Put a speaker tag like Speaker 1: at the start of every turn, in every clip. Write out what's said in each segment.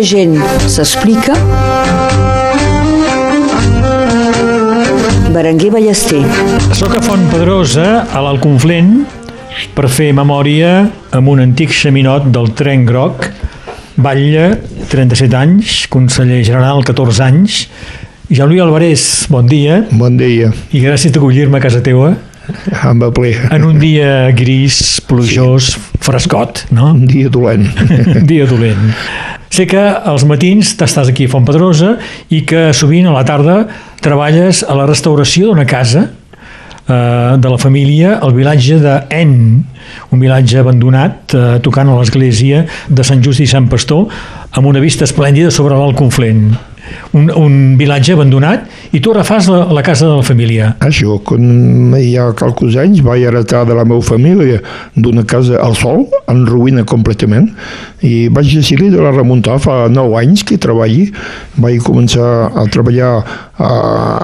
Speaker 1: de gent s'explica. Berenguer Ballester.
Speaker 2: Soc a Font Pedrosa, a l'Alconflent, per fer memòria amb un antic xaminot del tren groc, Batlle, 37 anys, conseller general, 14 anys. Jean-Louis Alvarez, bon dia,
Speaker 3: Bon dia,
Speaker 2: i gràcies d'acollir-me a casa teua
Speaker 3: amb ple.
Speaker 2: en un dia gris, plujós, frescot, no?
Speaker 3: Un dia dolent.
Speaker 2: Un dia dolent. Sé que als matins t'estàs aquí a Font Pedrosa i que sovint a la tarda treballes a la restauració d'una casa eh, de la família al vilatge de En, un vilatge abandonat eh, tocant a l'església de Sant Just i Sant Pastor amb una vista esplèndida sobre l'Alt Conflent. Un, un vilatge abandonat i tu refàs la, la casa de la família.
Speaker 3: Això, quan hi ha qualques anys vaig heretar de la meva família d'una casa al sol, en ruïna completament, i vaig decidir de la remuntar fa 9 anys que treballi. Vaig començar a treballar a,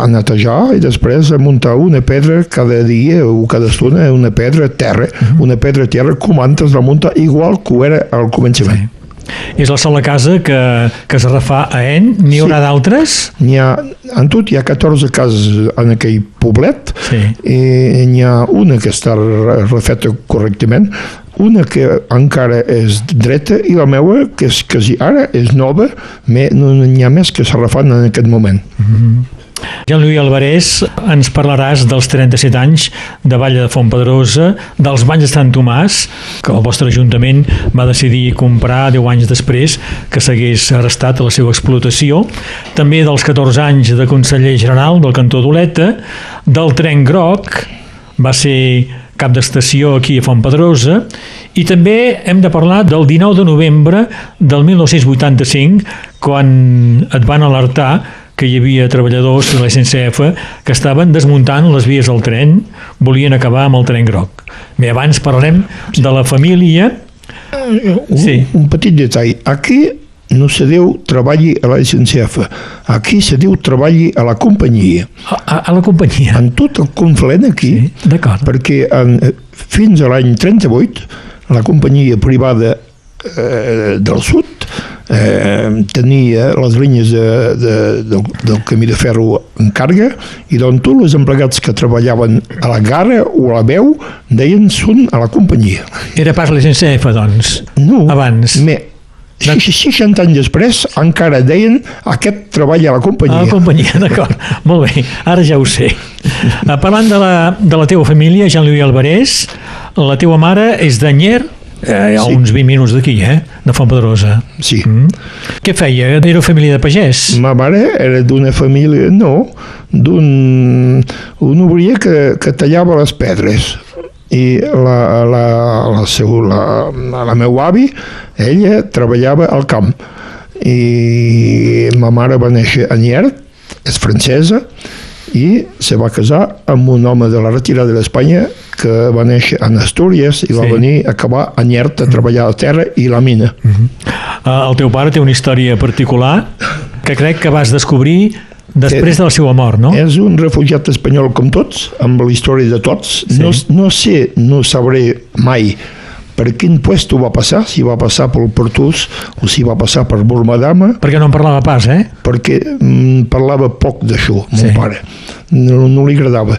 Speaker 3: a netejar i després a muntar una pedra cada dia o cada estona, una pedra terra, una pedra terra com antes la munta igual que ho era al començament.
Speaker 2: És la sola casa que, que es refà a En, n'hi haurà d'altres?
Speaker 3: N'hi ha, en tot hi ha 14 cases en aquell poblet
Speaker 2: Sí.
Speaker 3: i n'hi ha una que està re- refeta correctament una que encara és dreta i la meva, que és que ara és nova, me, no n'hi ha més que s'ha refant en aquest moment.
Speaker 2: Jean-Louis Alvarez, ens parlaràs dels 37 anys de Vall de Fontpedrosa, dels Banys de Sant Tomàs, que el vostre Ajuntament va decidir comprar 10 anys després que s'hagués arrestat a la seva explotació, també dels 14 anys de conseller general del cantó d'Oleta, del tren groc, va ser cap d'estació aquí a Fontpedrosa, i també hem de parlar del 19 de novembre del 1985, quan et van alertar que hi havia treballadors de la SNCF que estaven desmuntant les vies del tren, volien acabar amb el tren groc. Bé, abans parlarem de la família.
Speaker 3: Un,
Speaker 2: Sí.
Speaker 3: un petit detall. Aquí no se diu treballi a la SNCF. Aquí se diu treballi a la companyia.
Speaker 2: A, a, a la companyia.
Speaker 3: En tot el conflent aquí,
Speaker 2: Sí, d'acord.
Speaker 3: perquè en, eh, fins a l'any 38 la companyia privada eh, del sud eh, tenia les línies de, de, del, del camí de ferro en càrrega i doncs tots els empleats que treballaven a la gara o a la veu deien són a la companyia.
Speaker 2: Era pas la SNCF, doncs.
Speaker 3: No,
Speaker 2: Abans.
Speaker 3: Me, 60 anys després encara deien aquest treball a la
Speaker 2: A
Speaker 3: companyia.
Speaker 2: la companyia, d'acord. Molt bé, ara ja ho sé. Parlant de la, de la teva família, Jean-Louis Alvarez, la teva mare és d'Anyer, eh, a
Speaker 3: Sí.
Speaker 2: uns 20 minuts d'aquí, eh? De Fontpedrosa.
Speaker 3: Sí.
Speaker 2: Mm. Què feia? Era família de pagès?
Speaker 3: Ma mare era d'una família, no, d'un un obrer que, que tallava les pedres i la, la, la, seu, la, la meva avi, ella treballava al camp i ma mare va néixer a Niert, és francesa, i se va casar amb un home de la retirada d'Espanya que va néixer a Astúries i va
Speaker 2: Sí.
Speaker 3: venir a acabar a Niert a treballar a la terra i la mina.
Speaker 2: Eh, El teu pare té una història particular que crec que vas descobrir després de la seva mort, no?
Speaker 3: És un refugiat espanyol com tots, amb la història de tots.
Speaker 2: Sí.
Speaker 3: No, no sé, no sabré mai per quin puesto va passar, si va passar pel Pertús o si va passar per Burmadama,
Speaker 2: Perquè no en parlava pas, eh?
Speaker 3: perquè mm, parlava poc d'això, mon
Speaker 2: Sí.
Speaker 3: pare. No, no li agradava.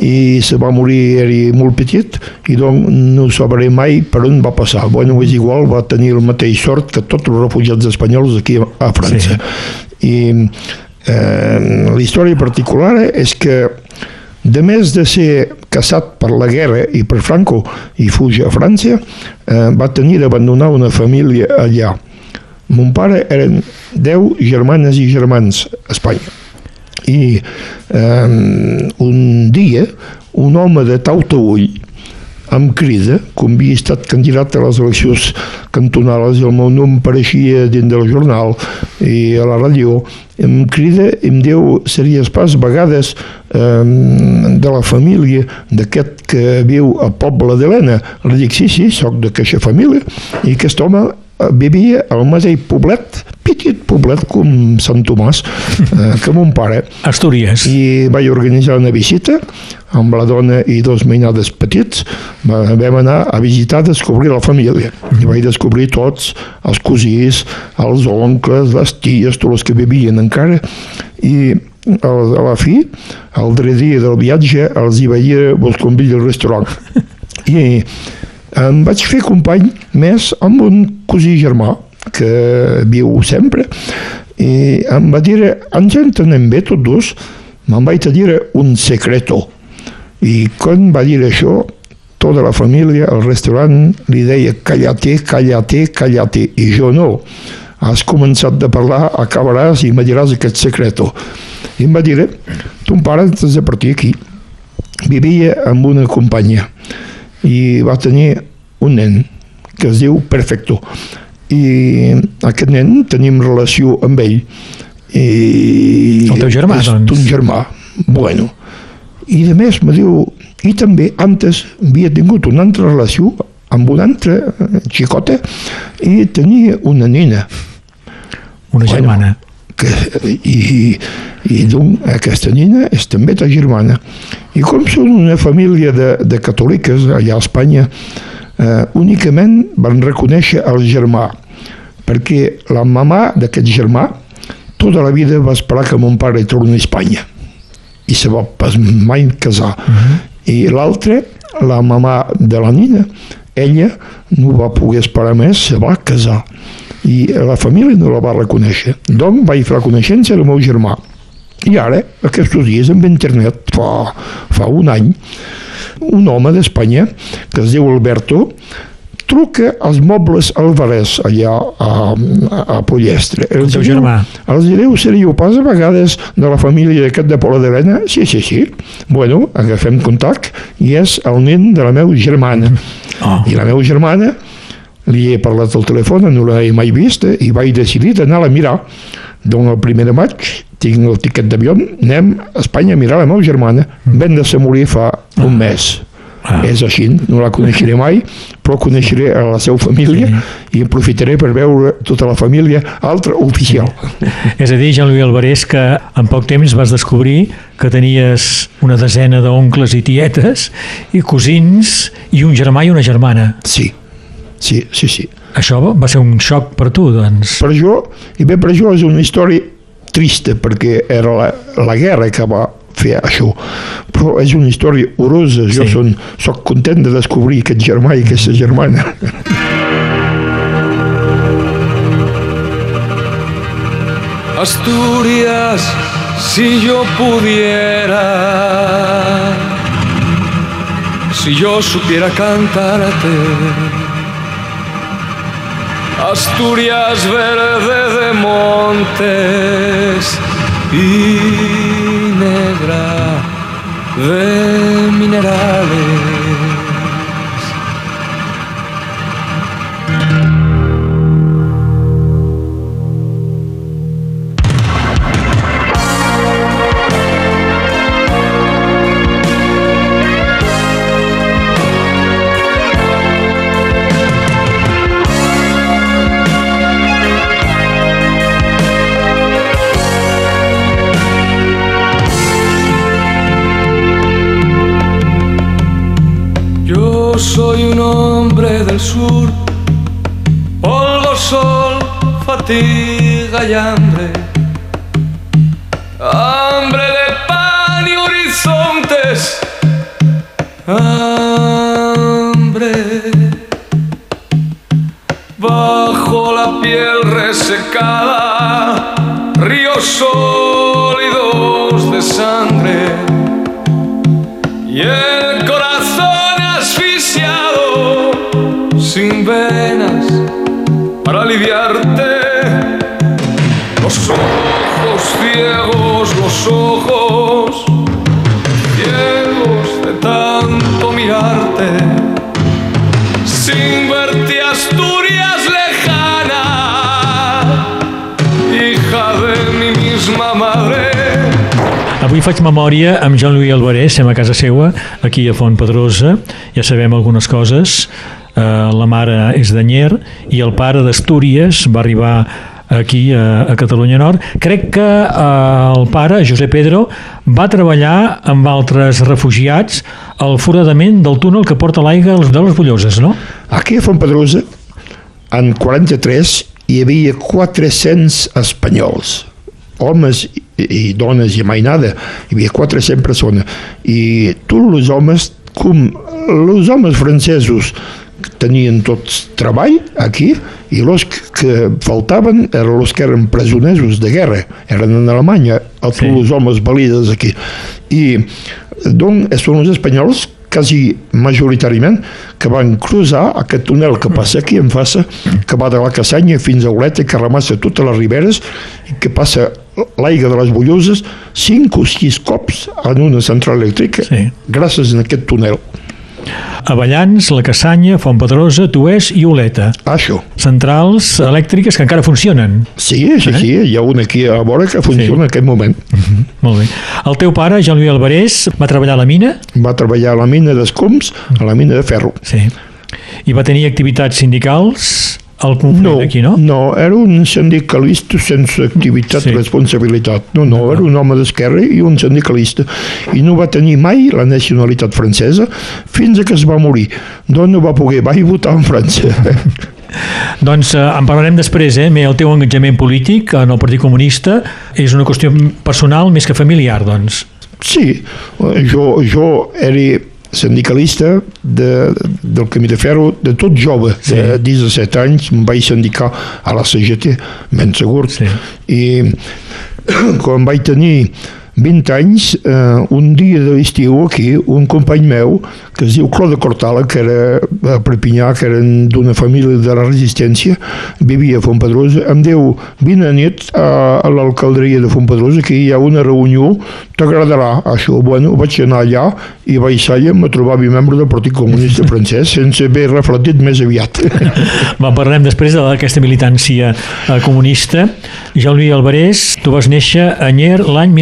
Speaker 3: I se va morir, era molt petit, i doncs no sabré mai per on va passar. Bueno, és igual, va tenir el mateix sort que tots els refugiats espanyols aquí a França. I eh, la història particular és que de més de ser casat per la guerra i per Franco i fugir a França, eh, va tenir d'abandonar una família allà. Mon pare eren 10 germanes i germans a Espanya. I eh, un dia, un home de Tautaull em crida, com havia estat candidat a les eleccions cantonales i el meu nom apareixia dins del jornal i a la ràdio, em crida i em diu, series pas vegades eh, de la família d'aquest que viu a Poble d'Helena. Li dic, sí, sí, sóc d'aquesta família. I aquest home vivia al mateix poblet, petit poblet com Sant Tomàs, eh, que mon pare.
Speaker 2: Astúries.
Speaker 3: I vaig organitzar una visita amb la dona i dos mainades petits. Va- Vam anar a visitar, a descobrir la família. I vaig descobrir tots, els cosins, els oncles, les ties, tots els que vivien encara. I a la fi, el darrer dia del viatge, els hi vaig dir, vos convido al restaurant. I em vaig fer company més amb un cosí germà que viu sempre i em va dir, ens entenem bé tots dos, me'n vaig a dir un secreto. I quan va dir això, tota la família al restaurant li deia callate, callate, callate, i jo no. Has començat de parlar, acabaràs i me diràs aquest secreto. I em va dir, ton pare t'has de partir aquí. Vivia amb una companya i va tenir un nen que es diu Perfecto i aquest nen tenim relació amb ell i
Speaker 2: El teu germà,
Speaker 3: és
Speaker 2: doncs.
Speaker 3: un germà, bueno i de més me diu i també antes havia tingut una altra relació amb una altra eh, xicota i tenia una nena
Speaker 2: Una germana.
Speaker 3: Que, i, i doncs aquesta nina és també ta germana. I com són una família de, de catòliques allà a Espanya eh, únicament van reconèixer el germà perquè la mamà d'aquest germà tota la vida va esperar que mon pare torni a Espanya i se va pas mai casar. I l'altre la mamà de la nina ella no va poder esperar més se va casar i la família no la va reconèixer doncs vaig fer la coneixença del meu germà i ara, aquests dies amb internet fa, fa un any un home d'Espanya que es diu Alberto truca als mobles Alvarez allà a, a Pollestre.
Speaker 2: El teu germà.
Speaker 3: Els direu seríeu pas a vegades de la família d'aquest de Pola d'Helena? Sí, sí, sí. Bueno, agafem contact i és el nen de la meva germana.
Speaker 2: Oh.
Speaker 3: I la meva germana li he parlat al telèfon, no l'he mai vista i vaig decidir d'anar-la a mirar. Doncs el primer de maig tinc el tiquet d'avió, anem a Espanya a mirar la meva germana. Vam de ser morir fa un mes.
Speaker 2: Ah.
Speaker 3: És així, no la coneixeré mai, però coneixeré a la seva família i aprofitaré per veure tota la família altra oficial.
Speaker 2: És a dir, Jean-Louis Alvarez, que en poc temps vas descobrir que tenies una desena d'oncles i tietes i cosins i un germà i una germana.
Speaker 3: Sí, sí, sí, sí.
Speaker 2: Això va ser un xoc per tu, doncs.
Speaker 3: Per això, i bé per això és una història trista, perquè era la, la guerra que va fer això. Però és una història horrorosa. Jo
Speaker 2: Sí.
Speaker 3: son, soc content de descobrir aquest germà i aquesta germana.
Speaker 4: Asturias, si yo pudiera, si yo supiera cantarte. Asturias verde de montes y negra de minerales. Del sur, polvo, sol, fatiga y hambre. Hambre de pan y horizontes. Hambre. Bajo la piel resecada, ríos sólidos de sangre y el corazón aliviarte los ojos ciegos los ojos ciegos de tanto mirarte. Sin verte Asturias lejana hija de mi misma madre.
Speaker 2: Avui faig memòria amb Jean-Louis Alvarez, sem a casa seua, aquí a Font Pedrosa, ja sabem algunes coses. Eh, la mare és d'Anyer i el pare d'Astúries va arribar aquí a, a Catalunya Nord. Crec que eh, el pare, José Pedro, va treballar amb altres refugiats al foradament del túnel que porta l'aigua de les Bulloses, no?
Speaker 3: Aquí a Fontpedrosa, en 43, hi havia 400 espanyols, homes i, i dones i mainada, hi havia 400 persones. I tots els homes, com els homes francesos tenien tots treball aquí i els que faltaven eren els que eren presonesos de guerra, eren en Alemanya, els sí. els homes valides aquí. I doncs són els espanyols quasi majoritàriament, que van cruzar aquest túnel que passa aquí en faça, que va de la Cassanya fins a Oleta, que remassa totes les riberes, i que passa l'aigua de les Bulloses cinc o sis cops en una central elèctrica, sí. gràcies a aquest túnel.
Speaker 2: Avellans, La Cassanya, Fontpedrosa, Tuès i Oleta.
Speaker 3: Això.
Speaker 2: Centrals elèctriques que encara funcionen.
Speaker 3: Sí, sí, eh? sí, hi ha una aquí a vora que funciona sí. en aquest moment. Uh
Speaker 2: mhm, -huh. Molt bé. El teu pare, Jean-Louis Alvarez, va treballar a la mina?
Speaker 3: Va treballar a la mina d'Escoms, a la mina de ferro.
Speaker 2: Sí. I va tenir activitats sindicals? El conflicte
Speaker 3: no,
Speaker 2: aquí, no?
Speaker 3: No, era un sindicalista sense activitat sí. responsabilitat. No, no, era un home d'esquerra i un sindicalista. I no va tenir mai la nacionalitat francesa fins a que es va morir. Doncs no va poder, va votar en França.
Speaker 2: Doncs eh, en parlarem després, eh? el teu engatjament polític en el Partit Comunista és una qüestió personal més que familiar, doncs.
Speaker 3: Sí, jo, jo era sindicalista de, del Camí de Ferro, de tot jove, sí. de 17 anys, em vaig sindicar a la CGT, ben segur, sí. i quan vaig tenir 20 anys, eh, un dia de l'estiu aquí, un company meu, que es diu Clode Cortala, que era a Perpinyà, que eren d'una família de la resistència, vivia a Fontpedrosa, em diu, vine a nit a, a l'alcalderia de Fontpedrosa, que hi ha una reunió, t'agradarà això. Bueno, vaig anar allà i vaig ser me trobava membre del Partit Comunista francès, sense haver reflectit més aviat.
Speaker 2: Va, parlem després d'aquesta militància eh, comunista. Jean-Louis Alvarez, tu vas néixer a Nyer l'any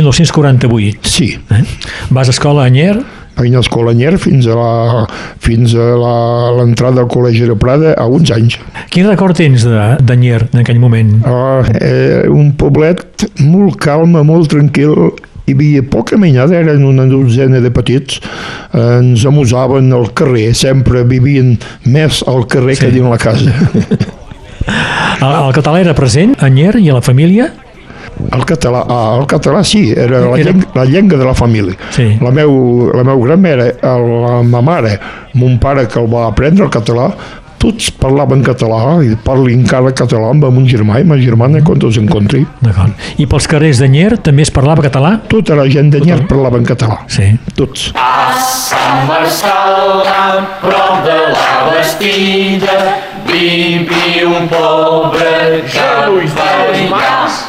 Speaker 2: 1948.
Speaker 3: Sí.
Speaker 2: Eh? Vas a escola a Nyer?
Speaker 3: vaig anar a escola Nyer fins a la, fins a l'entrada al Col·legi de Prada a uns anys.
Speaker 2: Quin record tens de, de Nyer en aquell moment?
Speaker 3: Uh, eh, un poblet molt calme, molt tranquil, hi havia poca mainada, eren una dotzena de petits, eh, ens amusaven al carrer, sempre vivien més al carrer sí. que dins la casa.
Speaker 2: El, el català era present a Nyer i a la família?
Speaker 3: El català, ah, el català sí, era la, era... Llengua, la llengua de la família. Sí. La, meu, la meu gran mare, la ma mare, mon pare que el va aprendre el català, tots parlaven català i parlo encara català amb mon germà i ma germana quan els encontri.
Speaker 2: I pels carrers de Nyer també es parlava català?
Speaker 3: Tota la gent de Nyer parlava en català.
Speaker 2: Sí.
Speaker 3: Tots.
Speaker 5: A Sant Marçal, a prop de la Bastida, vivi un pobre capellà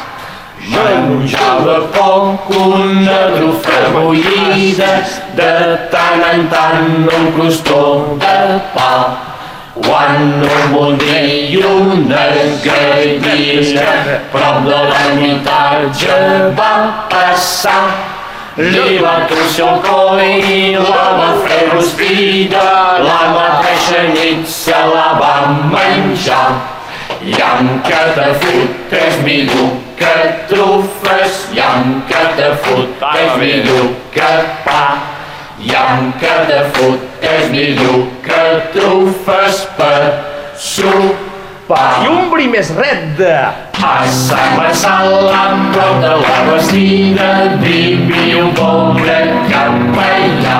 Speaker 5: Menjava poc una trufa bullida, de tant en tant un crostó de pa. Quan no voldria una gallina, prop de l'ermitatge va passar. Li va torcer el coll i la va fer rostida, la mateixa nit se la va menjar. Llanca de fut és millor que trufes, llanca de fut és millor que pa. Llanca de fut és millor que trufes per sopar.
Speaker 6: I un bri més red de...
Speaker 5: A Sant Marçal, a prop de la Bastida, vivia un pobre capellà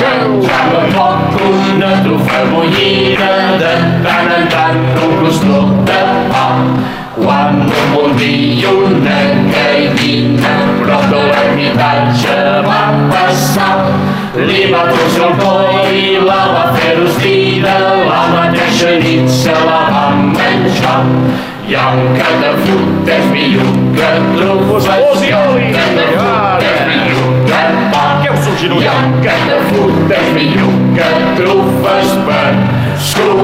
Speaker 5: Menjava poc una trufa bullida, de tant en tant un crostó de pa. Quan no volia una gallina, prop de l'ermitatge va passar. Li va torcer el coll i la va fer rostida, la mateixa nit se la va menjar. I encara de fut és millor que trufes, i encara de fut és millor que pa. I encara de fut és millor que trufes per suc.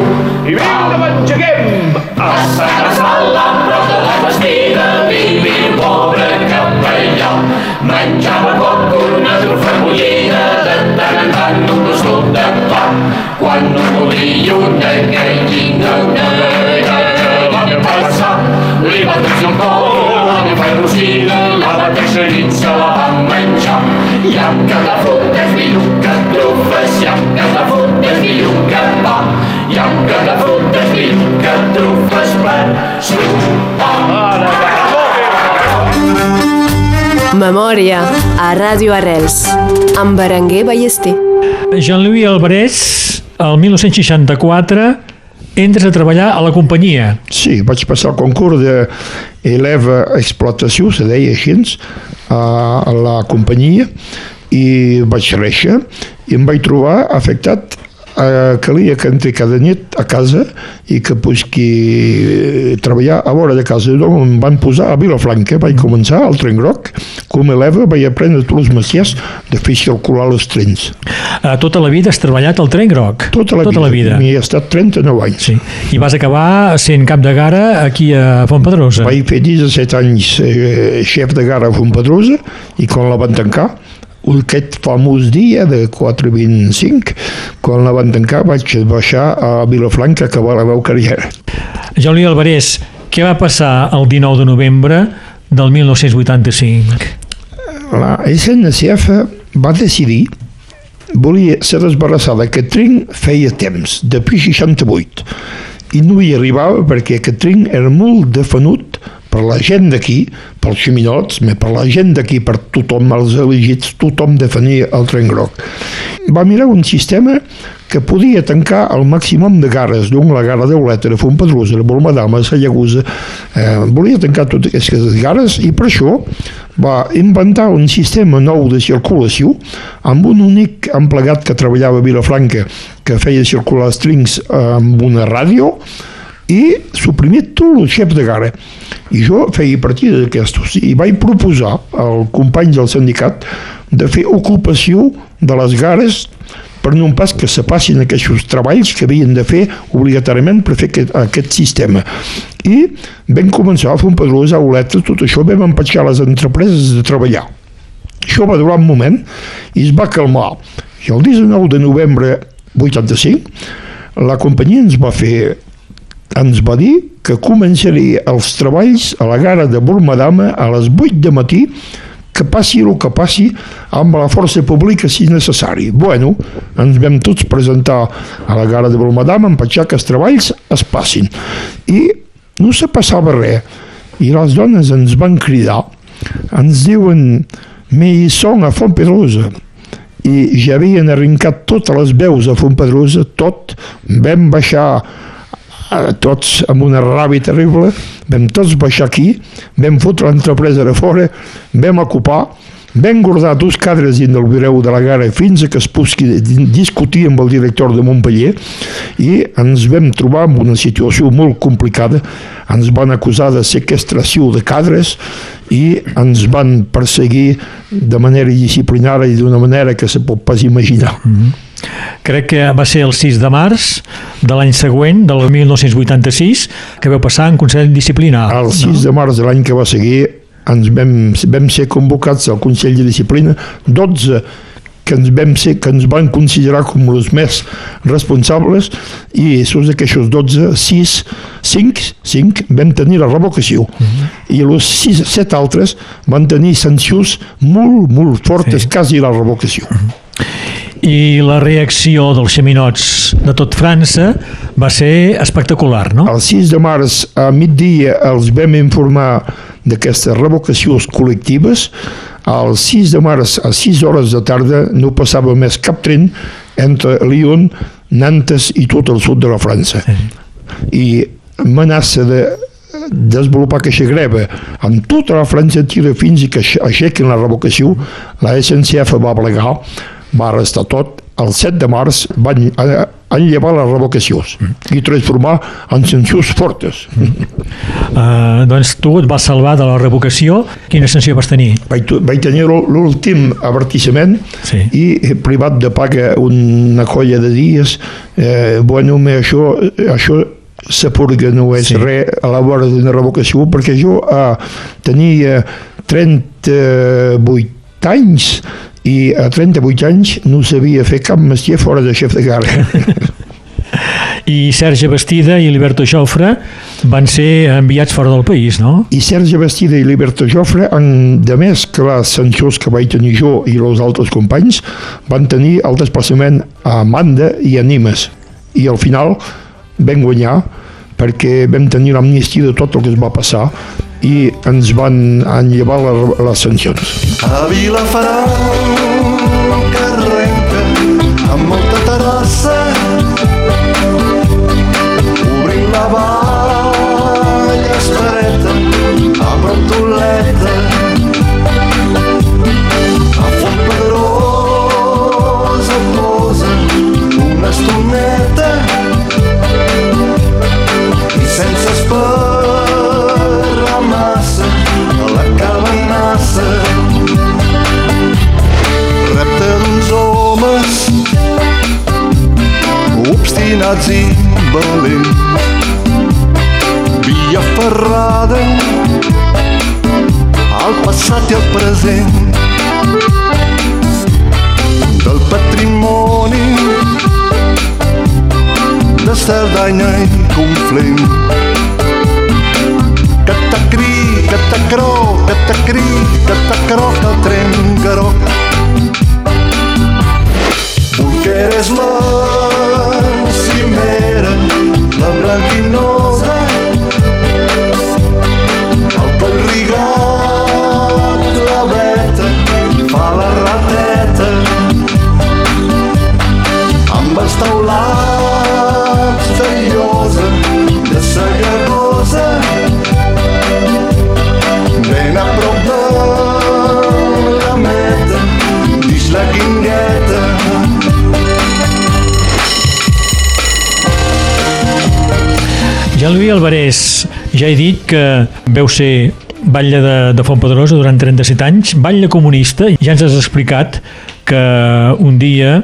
Speaker 6: I vinga, menjaguem!
Speaker 5: A Sant Sala, prop de la Bastida, vivia un pobre capellà. Menjava poc una trufa bullida, de tant en tant un crostó de pa. Quan en un molí i una gallina que va passar. Li va torcer el cor, la meva rosina, la va teixerit, se la va menjar. I amb cada fruta es diu que trufes, i amb cada fruta es diu que pa, i amb cada fruta es diu que trufes per sopar.
Speaker 7: Memòria a Ràdio Arrels amb Berenguer Ballester.
Speaker 2: Jean-Louis Alvarez, el 1964, entres a treballar a la companyia.
Speaker 3: Sí, vaig passar el concurs d'eleva explotació, se deia així, a la companyia, i vaig réixer i em vaig trobar afectat eh, calia que entri cada nit a casa i que busqui eh, treballar a vora de casa. Doncs em van posar a Vilafranca, vaig començar al tren groc, com a eleva vaig aprendre tots els messies de fer circular els trens.
Speaker 2: Eh, tota la vida has treballat al tren groc.
Speaker 3: Tota la
Speaker 2: tota
Speaker 3: vida.
Speaker 2: La vida.
Speaker 3: M'hi he estat 39 anys.
Speaker 2: Sí. I vas acabar sent cap de gara aquí a Fontpedrosa.
Speaker 3: Vaig fer 17 anys eh, xef de gara a Fontpedrosa i quan la van tancar aquest famós dia de 4.25, quan la van tancar vaig baixar a Vilafranca a acabar la meva carrera.
Speaker 2: Jean-Louis Alvarez, què va passar el 19 de novembre del 1985?
Speaker 3: La SNCF va decidir volia ser desbarassada aquest tren feia temps, depuis 68 i no hi arribava perquè aquest tren era molt defanut per la gent d'aquí, pels ximinots, per la gent d'aquí, per tothom, els elegits, tothom defenia el tren groc. Va mirar un sistema que podia tancar el màximum de gares, doncs la gara d'Oleta, de Fontpedrosa, de Bolmadama, de Sallagusa, eh, volia tancar totes aquestes gares i per això va inventar un sistema nou de circulació amb un únic emplegat que treballava a Vilafranca que feia circular els trens amb una ràdio i suprimir tot el xef de gara. I jo feia partida d'aquestos i vaig proposar al company del sindicat de fer ocupació de les gares per no pas que se passin aquests treballs que havien de fer obligatòriament per fer aquest, aquest sistema. I vam començar a fer un pedrós a Oleta, tot això vam empatxar les empreses de treballar. Això va durar un moment i es va calmar. I el 19 de novembre 85 la companyia ens va fer ens va dir que començaria els treballs a la gara de Bormadama a les 8 de matí que passi el que passi amb la força pública si necessari. Bueno, ens vam tots presentar a la gara de Bormadama en petjar que els treballs es passin. I no se passava res. I les dones ens van cridar, ens diuen me hi són a Font Pedrosa i ja havien arrencat totes les veus a Font Pedrosa, tot, vam baixar tots amb una ràbia terrible, vam tots baixar aquí, vam fotre l'entreprensa de fora, vam ocupar, vam guardar dos cadres dins del bireu de la gara fins a que es pugui discutir amb el director de Montpellier i ens vam trobar en una situació molt complicada. Ens van acusar de sequestració de cadres i ens van perseguir de manera disciplinària i d'una manera que se pot pas imaginar. Mm -hmm.
Speaker 2: Crec que va ser el 6 de març de l'any següent, del 1986, que vau passar en Consell Disciplinar.
Speaker 3: El 6 no? de març de l'any que va seguir ens vam, vam ser convocats al Consell de Disciplina 12 que ens, vam ser, que ens van considerar com els més responsables i sols d'aquests 12, 6, 5, 5 vam tenir la revocació uh -huh. i els 6, 7 altres van tenir sancions molt, molt fortes, sí. quasi la revocació. Uh -huh
Speaker 2: i la reacció dels xaminots de tot França va ser espectacular, no?
Speaker 3: El 6 de març a migdia els vam informar d'aquestes revocacions col·lectives. El 6 de març a 6 hores de tarda no passava més cap tren entre Lyon, Nantes i tot el sud de la França. I amenaça de desenvolupar aquesta greva amb tota la França tira fins i que aixequen la revocació, la SNCF va plegar va arrestar tot, el 7 de març van enllevar les revocacions i transformar en sancions fortes.
Speaker 2: Uh, doncs tu et vas salvar de la revocació. Quina sanció vas tenir?
Speaker 3: Vaig, vaig tenir l'últim avertissament sí. i privat de paga una colla de dies. Eh, bueno, això, això se purga no és sí. res a la vora d'una revocació perquè jo eh, tenia 38 anys i a 38 anys no sabia fer cap mestier fora de xef de gara.
Speaker 2: I Sergi Bastida i Liberto Jofre van ser enviats fora del país, no?
Speaker 3: I Sergi Bastida i Liberto Jofre, en, de més que les sancions que vaig tenir jo i els altres companys, van tenir el desplaçament a Manda i a Nimes. I al final vam guanyar perquè vam tenir l'amnistia de tot el que es va passar i ens van enllevar les, les sancions.
Speaker 8: A Vilafaran que arrenca amb molta terrassa obstinats i valents via ferrada al passat i al present del patrimoni de Cerdanya i Conflent. Que t'acri, que t'acro, que t'acri, que
Speaker 2: Jean-Louis Alvarez, ja he dit que veu ser batlle de, de Fontpedrosa durant 37 anys, batlle comunista, ja ens has explicat que un dia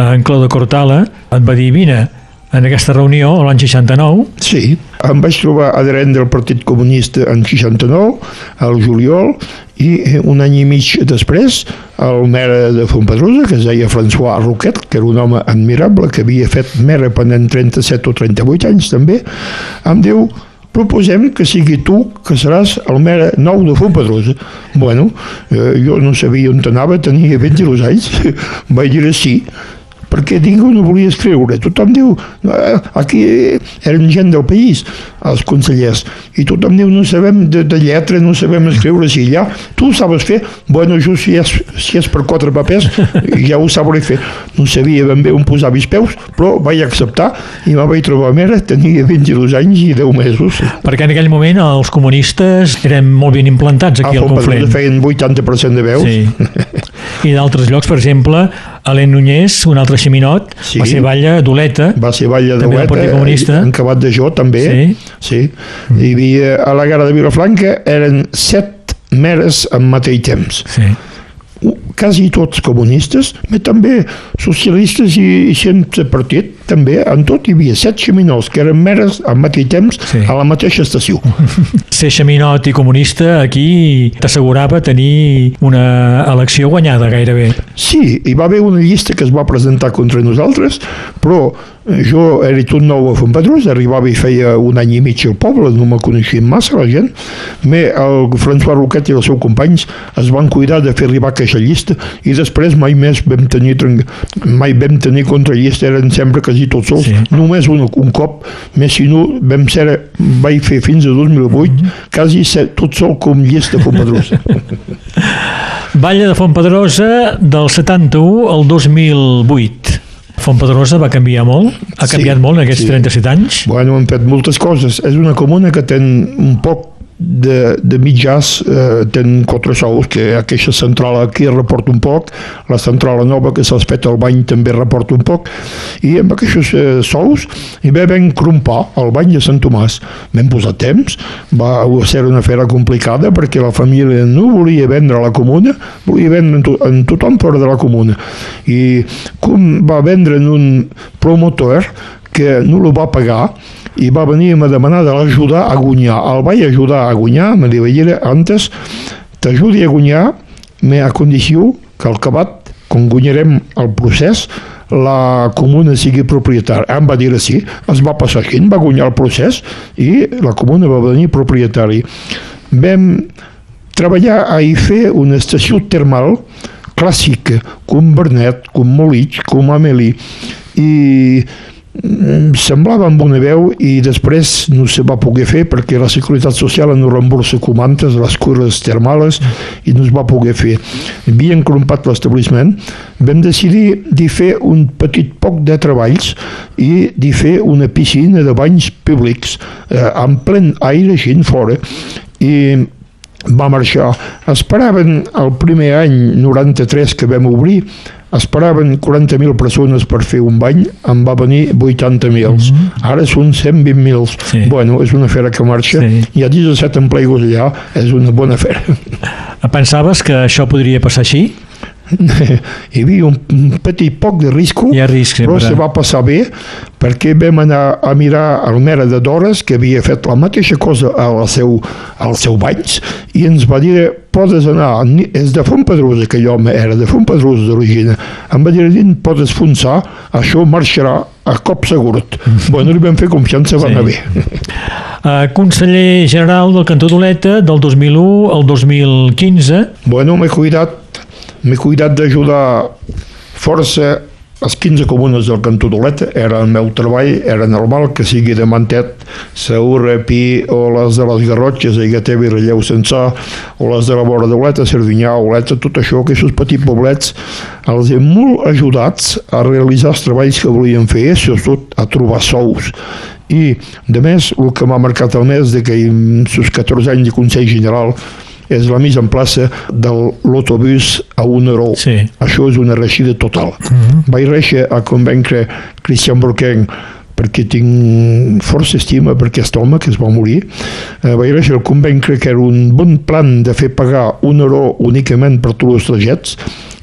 Speaker 2: en Clau de Cortala et va dir vine en aquesta reunió l'any 69
Speaker 3: Sí, em vaig trobar adherent del Partit Comunista en 69, al juliol, i un any i mig després el mare de Fontpedrosa, que es deia François Roquet, que era un home admirable, que havia fet mare pendent 37 o 38 anys també, em diu proposem que sigui tu que seràs el mare nou de Fontpedrosa. Bueno, eh, jo no sabia on anava, tenia 22 anys, vaig dir sí, perquè ningú no volia escriure. Tothom diu, eh, aquí eren gent del país, els consellers, i tothom diu, no sabem de, de lletra, no sabem escriure si allà. Tu ho sabes fer? Bueno, jo si és, si és per quatre papers, ja ho sabré fer. No sabia ben bé on posar els peus, però vaig acceptar i me vaig trobar mera, tenia 22 anys i 10 mesos.
Speaker 2: perquè en aquell moment els comunistes eren molt ben implantats aquí al Conflent.
Speaker 3: feien 80% de veus.
Speaker 2: Sí. I d'altres llocs, per exemple, Alain Núñez, un altre xeminot,
Speaker 3: Sí.
Speaker 2: va ser batlle d'Oleta,
Speaker 3: Va ser
Speaker 2: També del Partit Comunista.
Speaker 3: encabat de jo també.
Speaker 2: Sí.
Speaker 3: sí. Hi havia a la gara de Vilafranca eren set meres en mateix temps.
Speaker 2: sí.
Speaker 3: Quasi tots comunistes, però també socialistes i, i sense partit, també, en tot hi havia set xeminots que eren meres al mateix temps
Speaker 2: Sí.
Speaker 3: a la mateixa estació.
Speaker 2: ser xeminot i comunista aquí t'assegurava tenir una elecció guanyada gairebé.
Speaker 3: Sí, hi va haver una llista que es va presentar contra nosaltres, però eh, jo era tot nou a Fontpedrosa, arribava i feia un any i mig al poble, no me coneixien massa la gent, però el François Roquet i els seus companys es van cuidar de fer arribar aquesta llista i després mai més vam tenir, mai vam tenir contrallista, eren sempre quasi tots sols,
Speaker 2: Sí.
Speaker 3: només un, un cop, més si no vam ser, vaig fer fins a 2008, quasi ser, tot sol com llista a Fontpedrosa.
Speaker 2: Batlle de Fontpedrosa del 71 al 2008. Fontpedrosa va canviar molt, ha
Speaker 3: Sí,
Speaker 2: canviat molt en aquests
Speaker 3: sí.
Speaker 2: 37 anys.
Speaker 3: Bueno, hem fet moltes coses. És una comuna que té un poc de, de mitjans, eh, ten quatre sous, que aquesta central aquí reporta un poc, la central nova que s'ha fet al bany també reporta un poc, i amb aquests eh, sous hi va ben crompar el bany de Sant Tomàs. Vam posar temps, va ser una fera complicada perquè la família no volia vendre la comuna, volia vendre en, to en tothom fora de la comuna. I com va vendre en un promotor que no el va pagar i va venir a me demanar de l'ajudar a guanyar. El vaig ajudar a guanyar, me vaig dir antes, t'ajudi a guanyar, me a condició que al acabat, quan guanyarem el procés, la comuna sigui propietària. Em va dir sí, es va passar així, va guanyar el procés i la comuna va venir propietari. Vam treballar a i fer una estació termal clàssica, com Bernet, com Molich, com Amélie, i semblava amb una veu i després no se va poder fer perquè la Seguretat Social no reembolsa comantes les cures termales i no es va poder fer. Havien crompat l'establiment, vam decidir de fer un petit poc de treballs i de fer una piscina de banys públics eh, en plen aire així fora i va marxar. Esperaven el primer any 93 que vam obrir, esperaven 40.000 persones per fer un bany, en va venir 80.000. Mm -hmm. Ara són 120.000.
Speaker 2: Sí.
Speaker 3: Bueno, és una fera que marxa.
Speaker 2: Sí.
Speaker 3: Hi ha 17 empleigos allà, és una bona fera.
Speaker 2: Pensaves que això podria passar així?
Speaker 3: Hi havia un, un petit poc de risc,
Speaker 2: Hi ha risc
Speaker 3: però se va passar bé perquè vam anar a mirar el Mera de Dores que havia fet la mateixa cosa al seu, al seu banys i ens va dir podes anar, és de Fontpedrosa que home era de Fontpedrosa d'origina em va dir, "Din, podes fonsar això marxarà a cop seguret bueno, li vam fer confiança, va
Speaker 2: Sí.
Speaker 3: anar bé.
Speaker 2: Uh, conseller general del Cantó d'Oleta del 2001 al 2015
Speaker 3: Bueno, m'he cuidat, m'he cuidat d'ajudar força les 15 comunes del Cantó d'Oleta, era el meu treball, era normal que sigui de Mantet, Saurra, Pi, o les de les Garrotxes, Aigateva i Relleu Censà, o les de la vora d'Oleta, Cervinyà, Oleta, tot això, aquests petits poblets, els he molt ajudats a realitzar els treballs que volien fer, sobretot a trobar sous. I, de més, el que m'ha marcat el mes de que en sus 14 anys de Consell General és la mise en plaça de l'autobús a un euro.
Speaker 2: Sí.
Speaker 3: Això és una reeixida total. Mm -hmm. Vaig réixer a convaincre Christian Burken perquè tinc força estima per aquest home que es va morir. Eh, vaig réixer a convaincre que era un bon plan de fer pagar un euro únicament per tots els trajets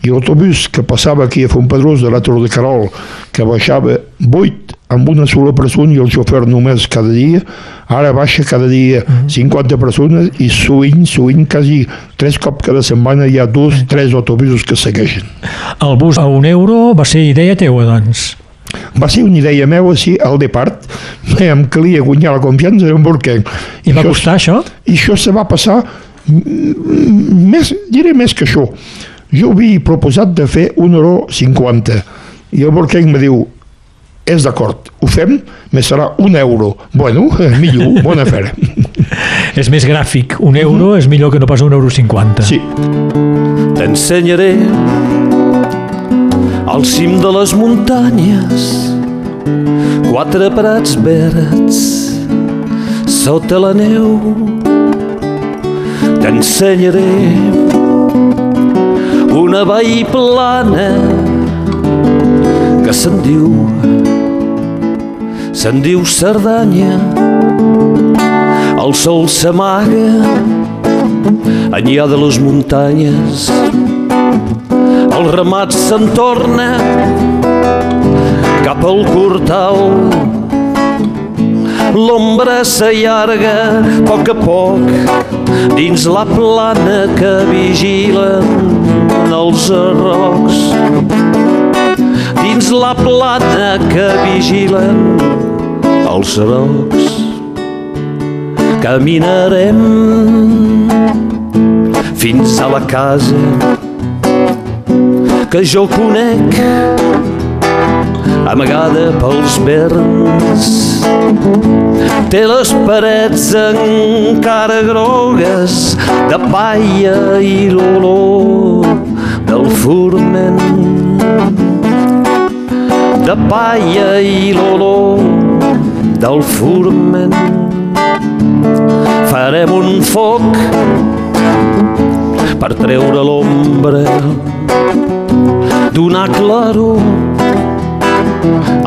Speaker 3: i l'autobús que passava aquí a Fontpedrós de la Torre de Carol, que baixava 8 amb una sola persona i el xofer només cada dia, ara baixa cada dia 50 persones i sovint, sovint quasi tres cops cada setmana hi ha dos, tres autobusos que segueixen.
Speaker 2: el bus a un euro va ser idea teua doncs
Speaker 3: Va ser una idea meva, sí, al depart, em calia guanyar la confiança en Burken.
Speaker 2: i va costar això?
Speaker 3: I això se va passar més, diré més que això. Jo havia proposat de fer un euro 50 i el Burken me diu és d'acord, ho fem, me serà un euro. Bueno, millor, bona fera.
Speaker 2: és més gràfic, un euro és millor que no pas un euro 50
Speaker 3: Sí,
Speaker 9: T'ensenyaré al cim de les muntanyes quatre prats verds sota la neu. T'ensenyaré una vall plana que se'n diu se'n diu Cerdanya. El sol s'amaga enllà de les muntanyes. El ramat se'n torna cap al cortal l'ombra s'allarga a poc a poc dins la plana que vigilen els arrocs dins la plana que vigilen els arrocs caminarem fins a la casa que jo conec amagada pels verns. Té les parets encara grogues de paia i l'olor del forment de paia i l'olor del forment. Farem un foc per treure l'ombra donar claror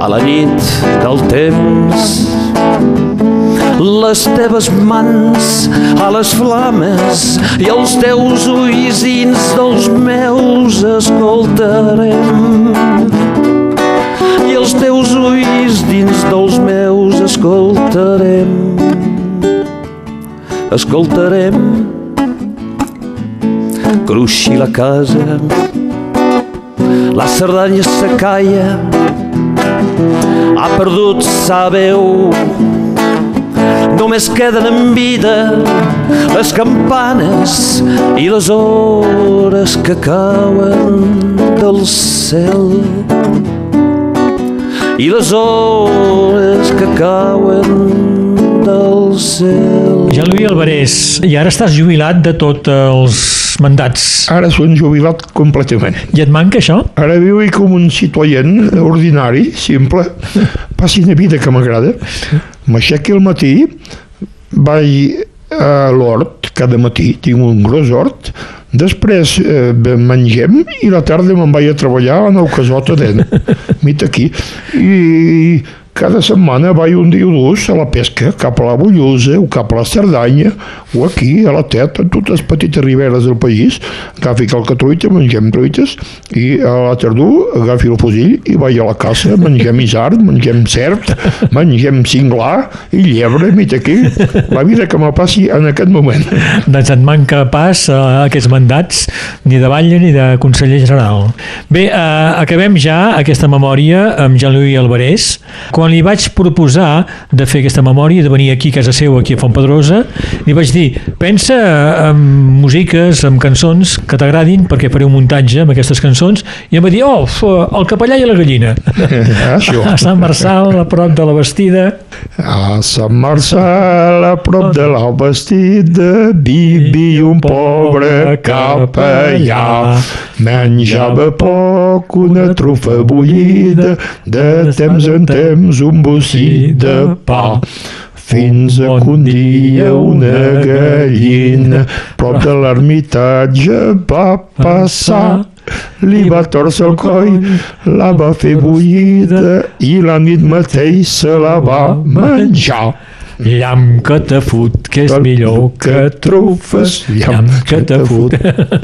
Speaker 9: a la nit del temps. Les teves mans a les flames i els teus ulls dins dels meus escoltarem els teus ulls dins dels meus escoltarem. Escoltarem. Cruixir la casa.
Speaker 10: La Cerdanya se calla, ha perdut sa veu. Només queden en vida les campanes i les hores que cauen del cel i les hores que cauen del cel.
Speaker 2: Jean-Louis Alvarez, i ara estàs jubilat de tots els mandats.
Speaker 3: Ara són jubilat completament.
Speaker 2: I et manca això?
Speaker 3: Ara viu com un citoyen ordinari, simple. Passi una vida que m'agrada. M'aixequi al matí, vaig a l'hort cada matí, tinc un gros hort, després eh, mengem i la tarda me'n vaig a treballar en el casot adent, mit aquí. I cada setmana vaig un dos a la pesca, cap a la Bollosa o cap a la Cerdanya o aquí a la Tet, en totes les petites riberes del país, agafi qualque truita, mengem truites i a la tardor agafi el fusill i vaig a la caça, mengem isard, mengem cert, mengem cinglar i llebre, mit aquí, la vida que me passi en aquest moment.
Speaker 2: Doncs et manca pas a aquests mandats ni de batlle ni de conseller general. Bé, eh, acabem ja aquesta memòria amb Jean-Louis Alvarez. Quan li vaig proposar de fer aquesta memòria, de venir aquí a casa seu, aquí a Fontpedrosa, li vaig dir, pensa en músiques, en cançons que t'agradin, perquè faré un muntatge amb aquestes cançons, i em va dir, oh, el capellà i la gallina.
Speaker 3: Això.
Speaker 2: A Sant Marçal, a prop de la Bastida.
Speaker 3: A Sant Marçal, a prop de la Bastida, vivia un pobre capellà. Menjava poc una trufa bullida, de temps en temps un bocí de pa. Fins a que un dia una gallina prop de l'ermitatge va passar li va torcer el coll, la va fer bullida i la nit mateix se la va menjar.
Speaker 2: Llamp que te fot, que és millor que trufes. Llamp que te fot.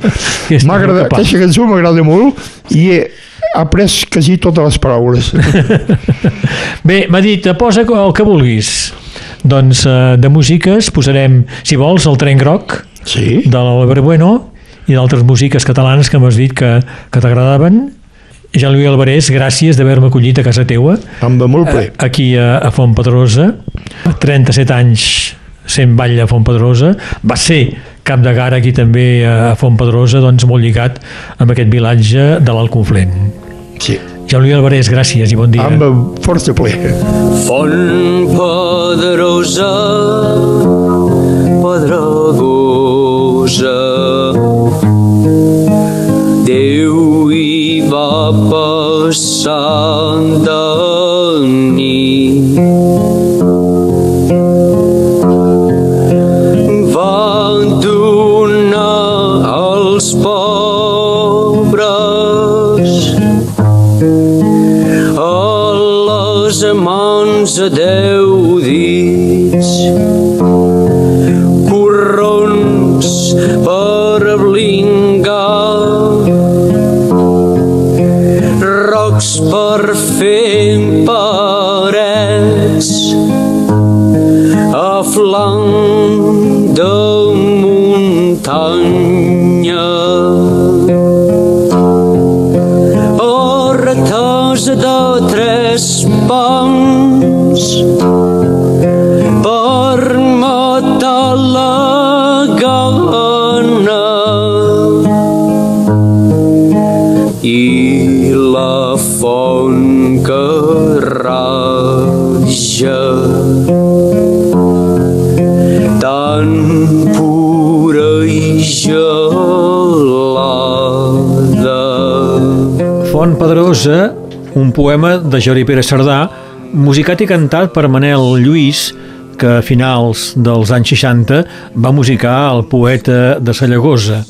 Speaker 3: M'agrada, aquesta cançó m'agrada molt i he après quasi totes les paraules.
Speaker 2: Bé, m'ha dit, posa el que vulguis. Doncs eh, de músiques posarem, si vols, el Tren Groc
Speaker 3: sí.
Speaker 2: de l'Albert Bueno i d'altres músiques catalanes que m'has dit que, que t'agradaven. Jean-Louis Alvarez, gràcies d'haver-me acollit a casa teua.
Speaker 3: Amb molt ple.
Speaker 2: Aquí a, a Font Pedrosa. 37 anys sent ball a Font Pedrosa. Va ser cap de gara aquí també a Font Pedrosa, doncs molt lligat amb aquest vilatge de l'Alt
Speaker 3: Sí.
Speaker 2: Jean-Louis Alvarez, gràcies i bon dia.
Speaker 3: Amb força ple.
Speaker 10: Font Pedrosa, pedregosa, Déu hi va passant de nit.
Speaker 2: Pedrosa, un poema de Jordi Pere Cerdà, musicat i cantat per Manel Lluís, que a finals dels anys 60 va musicar el poeta de Sallagosa.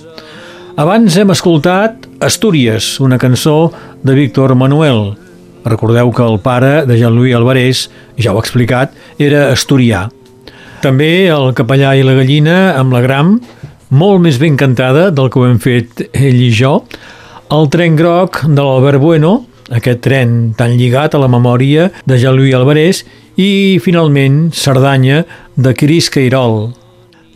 Speaker 2: Abans hem escoltat Astúries, una cançó de Víctor Manuel. Recordeu que el pare de Jean-Louis Alvarez, ja ho ha explicat, era asturià. També el capellà i la gallina amb la gram, molt més ben cantada del que ho hem fet ell i jo, el tren groc de l'Albert Bueno, aquest tren tan lligat a la memòria de Jean-Louis Alvarez, i, finalment, Cerdanya, de Cris Cairol.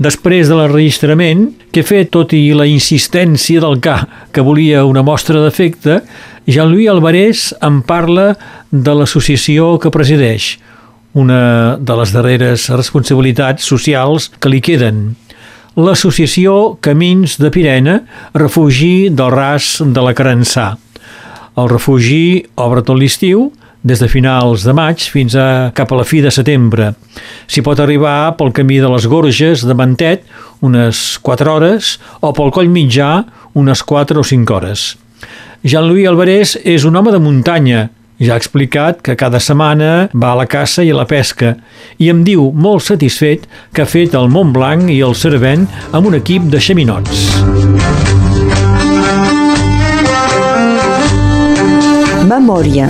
Speaker 2: Després de l'enregistrament, que fet tot i la insistència del K, que volia una mostra d'efecte, Jean-Louis Alvarez em parla de l'associació que presideix, una de les darreres responsabilitats socials que li queden. L'associació Camins de Pirena, refugi del ras de la Carençà. El refugi obre tot l'estiu, des de finals de maig fins a cap a la fi de setembre. S'hi pot arribar pel camí de les Gorges de Mantet, unes 4 hores, o pel coll mitjà, unes 4 o 5 hores. Jean-Louis Alvarez és un home de muntanya, ja ha explicat que cada setmana va a la caça i a la pesca i em diu molt satisfet que ha fet el Mont Blanc i el Cervent amb un equip de xaminots.
Speaker 1: Memòria.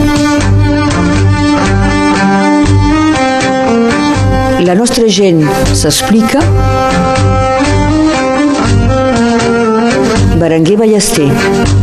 Speaker 1: La nostra gent s'explica. Berenguer Ballester.